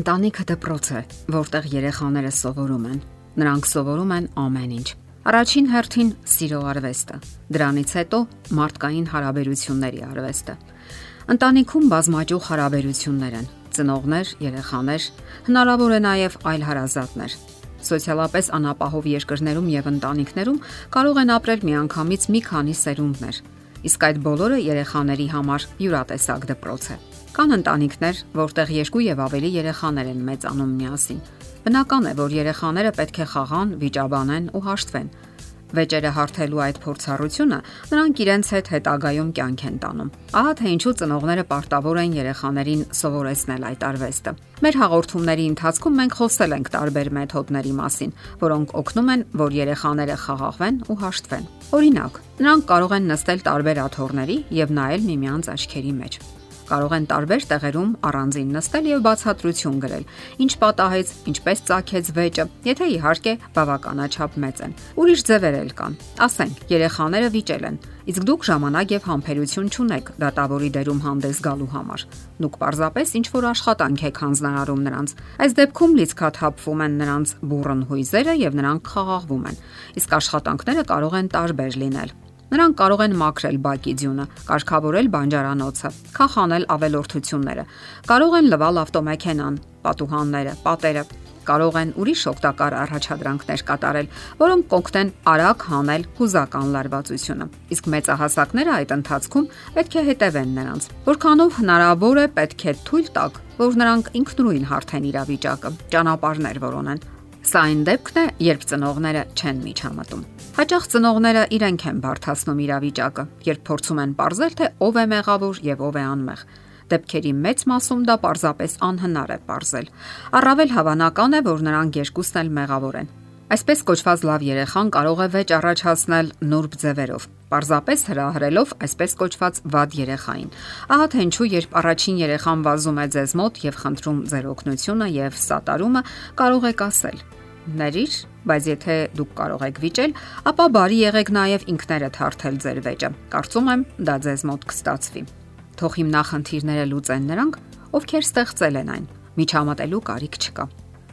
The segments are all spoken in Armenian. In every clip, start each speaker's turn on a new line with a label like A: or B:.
A: Ընտանիքը դպրոց է, որտեղ երեխաները սովորում են։ Նրանք սովորում են ամեն ինչ։ Առաջին հերթին սիրո արվեստը, դրանից հետո մարդկային հարաբերությունների արվեստը։ Ընտանիքում բազմաճյուղ հարաբերություններ են՝ ծնողներ, երեխաներ, հնարավոր է նաև այլ հարազատներ։ Սոցիալապես անապահով երկրներում եւ ընտանիքներում կարող են ապրել միանգամից մի քանի սերունդներ, իսկ այդ բոլորը երեխաների համար յուրատեսակ դպրոց է։ Կան ընտանիքներ, որտեղ երկու եւ ավելի երեխաներ են մեծանում միասին։ Բնական է, որ երեխաները պետք է խաղան, վիճաբանեն ու հաշտվեն։ Վեճերը հարթելու այդ փորձառությունը նրանք իրենց հետ հետագայում կյանք են տանում։ Ահա թե ինչու ծնողները պարտավոր են երեխաներին սովորեցնել այդ արվեստը։ Մեր հաղորդումների ընթացքում մենք խոսել ենք տարբեր մեթոդների մասին, որոնք օգնում են, որ երեխաները խաղաղվեն ու հաշտվեն։ Օրինակ, նրանք կարող են նստել տարբեր աթոռների եւ նայել միմյանց աչքերի մեջ կարող են տարբեր տեղերում առանձին նստել եւ բացատրություն գրել։ Ինչ պատահեց, ինչպես ծագեց վեճը, եթե իհարկե բավականաչափ մեծ են։ Ուրիշ ձևեր էլ կան։ Ասենք, երեխաները վիճել են, իսկ դուք ժամանակ եւ համբերություն չունեք դատավորի դերում հանդես գալու համար։ Դուք պարզապես ինչ որ աշխատանք եք հանձնարարում նրանց։ Այս դեպքում լիցքաթափվում են նրանց բուրըն հույզերը եւ նրանք խաղաղվում են։ Իսկ աշխատանքները կարող են տարբեր լինել Նրանք կարող են մաքրել բակի ձյունը, կարգավորել բանջարանոցը, քախանել ավելորդությունները, կարող են լվալ ավտոմեքենան, պատուհանները, պատերը, կարող են ուրիշ օգտակար առաջադրանքներ կատարել, որոնք կօգնեն արագ հանել հուզական լարվածությունը։ Իսկ մեծահասակները այդ ընթացքում պետք է հետևեն նրանց։ Որքանով հնարավոր է պետք է թույլ տակ, որ նրանք ինքնուրույն հարթեն իրավիճակը, ճանապարհներ որոնեն։ Սա այն դեպքն է, երբ ծնողները չեն միջամտում։ Հաճախ ծնողները իրենք են բարթացնում իրավիճակը, երբ փորձում են ողրել, թե ով է մեղավոր եւ ով է անմեղ։ Դեպքերի մեծ մասում դա պարզապես անհնար է ողրել։ Առավել հավանական է, որ նրանք երկուսն էլ մեղավոր են։ Այսպես կոչված լավ երեխան կարող է վեճ առաջացնել նուրբ ձևերով, պարզապես հրահրելով այսպես կոչված վատ երեխային։ Ահա թե ինչու երբ առաջին երեխան վազում է ձեզ մոտ եւ խնդրում ձեր օգնությունը եւ սատարումը, կարող եք ասել. Ներիր, բայց եթե դուք կարող եք վիճել, ապա բարի եղեք նաև ինքներդ հարթել ձեր վեճը։ Կարծում եմ, դա ձեզ մոտ կստացվի։ Թող հիմնախնդիրները լուծեն նրանք, ովքեր ստեղծել են այն։ Միջամտելու կարիք չկա։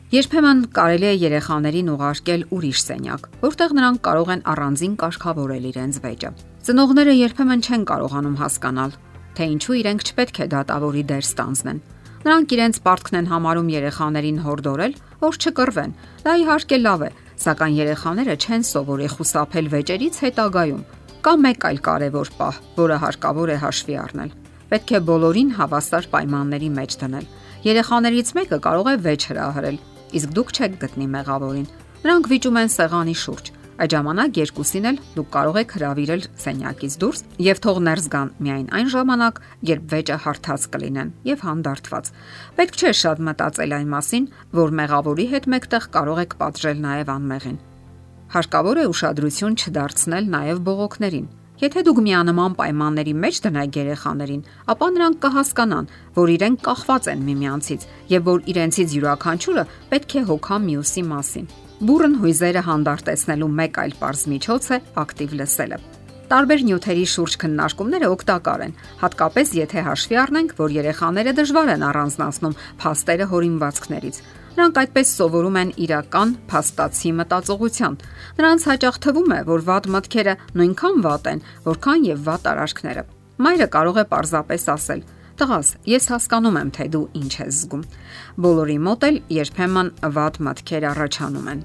A: Երբեմն կարելի է երեխաներին ուղարկել ուրիշ սենյակ, որտեղ նրանք կարող են առանձին կարգավորել իրենց վեճը։ Ծնողները երբեմն չեն կարողանում հասկանալ, թե ինչու իրենք չպետք է դատավորի դեր ստանձնեն Նրանք իրենց պարտքն են համարում երեխաներին հորդորել, որ չկռվեն։ Դա իհարկե լավ է, սակայն երեխաները չեն սովորի խուսափել վեճերից հետագայում։ Կա մեկ այլ կարևոր պահ, որը հարկավոր է հաշվի առնել։ Պետք է բոլորին հավասար պայմանների մեջ դնել։ Երեխաներից մեկը կարող է վեճ հրահրել, իսկ դուք չեք գտնի մեղավորին։ Նրանք վիճում են սեղանի շուրջ, Այդ ժամանակ երկուսին էլ դուք կարող եք հravirել սենյակից դուրս եւ թող ներս գան միայն այն ժամանակ, երբ վեճը հարթած կլինեն եւ հանդարտված։ Պետք չէ շատ մտածել այն մասին, որ մեղավորի հետ մեկտեղ կարող եք պատժել նաեւ անմեղին։ Հարկավոր է ուշադրություն չդարձնել նաեւ բողոքներին։ Եթե դուք միանման պայմանների մեջ դնեք երեխաներին, ապա նրանք կհասկանան, որ իրենք կախված են միմյանցից եւ որ իրենցից յուրաքանչյուրը պետք է հոգա մյուսի մասին։ Բուրըն հույզերը հանդարտեցնելու մեկ այլ པարզ միջոց է ակտիվ լսելը։ Տարբեր նյութերի շուրջ քննարկումները օգտակար են, հատկապես եթե հաշվի առնենք, որ երեխաները դժվար են առանձնացնում փաստերը հորինվածքներից։ Նրանք այդպես սովորում են իրական փաստացի մտածողության։ Նրանց հաճախ թվում է, որ վատ մտքերը նույնքան վատ են, որքան եւ վատ արարքները։ Մայրը կարող է պարզապես ասել. Տղաս, ես հասկանում եմ, թե դու ինչ ես զգում։ Բոլորի մոտ էլ երբեմն վատ մտքեր առաջանում են։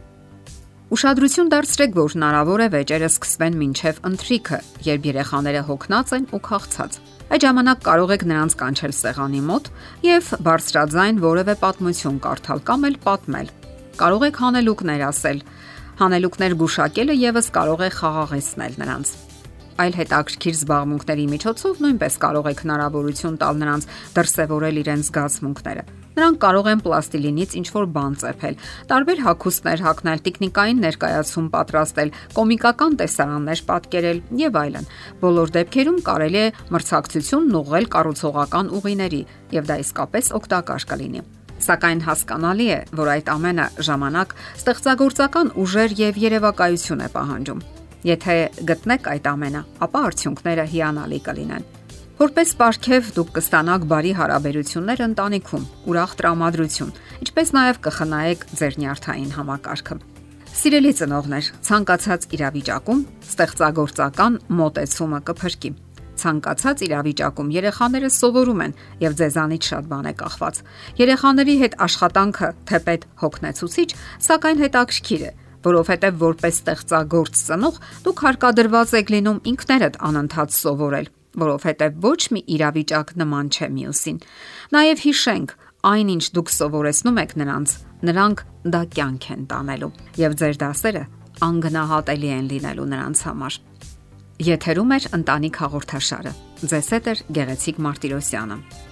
A: Ուշադրություն դարձրեք, որ հնարավոր է վեճերը սկսվեն մինչև ընթրիքը, երբ երեխաները հոգնած են ու քաղցած։ Այդ ժամանակ կարող եք նրանց կանչել սեղանի մոտ եւ բարձրաձայն որևէ պատմություն կարդալ կամ էլ պատմել։ Կարող եք հանելուկներ ասել։ Հանելուկներ գուշակելը եւս կարող է խաղաղեցնել նրանց այլ հետաքրքիր զբաղմունքների միջոցով նույնպես կարող եք հնարավորություն տալ նրանց դրսևորել իրենց զգացմունքները։ Նրանք կարող են պլաստիլինից ինչ-որ բան ծեփել, տարբեր հագուստներ հագնել, տեխնիկային ներկայացում պատրաստել, կոմիկական տեսարաններ պատկերել եւ այլն։ Բոլոր դեպքերում կարելի է մրցակցությունն ուղղել կառուցողական ուղիների եւ դա իսկապես օգտակար կլինի սակայն հասկանալի է, որ այդ ամենը ժամանակ ստեղծագործական ուժեր եւ երևակայություն է պահանջում։ Եթե գտնեք այդ ամենը, ապա արդյունքները հիանալի կլինեն։ Որպես պարգև դուք կստանաք բարի հարաբերություններ ընտանիքում, ուրախ տրամադրություն, ինչպես նաև կխնայեք ձեր նյարդային համակարգը։ Սիրելի ծնողներ, ցանկացած իրավիճակում ստեղծագործական մոտեցումը կփրկի։ Ցանկացած իրավիճակում երեխաները սովորում են եւ ձեզանից շատ բան է կախված։ Երեխաների հետ աշխատանքը թեպետ հոգնեցուցիչ, սակայն հետաքրքիր է, որովհետև որպես ստեղծագործ ծնող դուք հարկադրված եք լինում ինքներդ անընդհատ սովորել որովհետև ոչ մի իրավիճակ նման չէ մյուսին։ Նաև հիշենք, այնինչ դուք սովորեցնում եք նրանց, նրանք դա կյանք են տանելու, եւ ձեր դասերը անգնահատելի են լինելու նրանց համար։ Եթերում է ընտանիք հաղորդաշարը։ Ձեզ հետ է Գեղեցիկ Մարտիրոսյանը։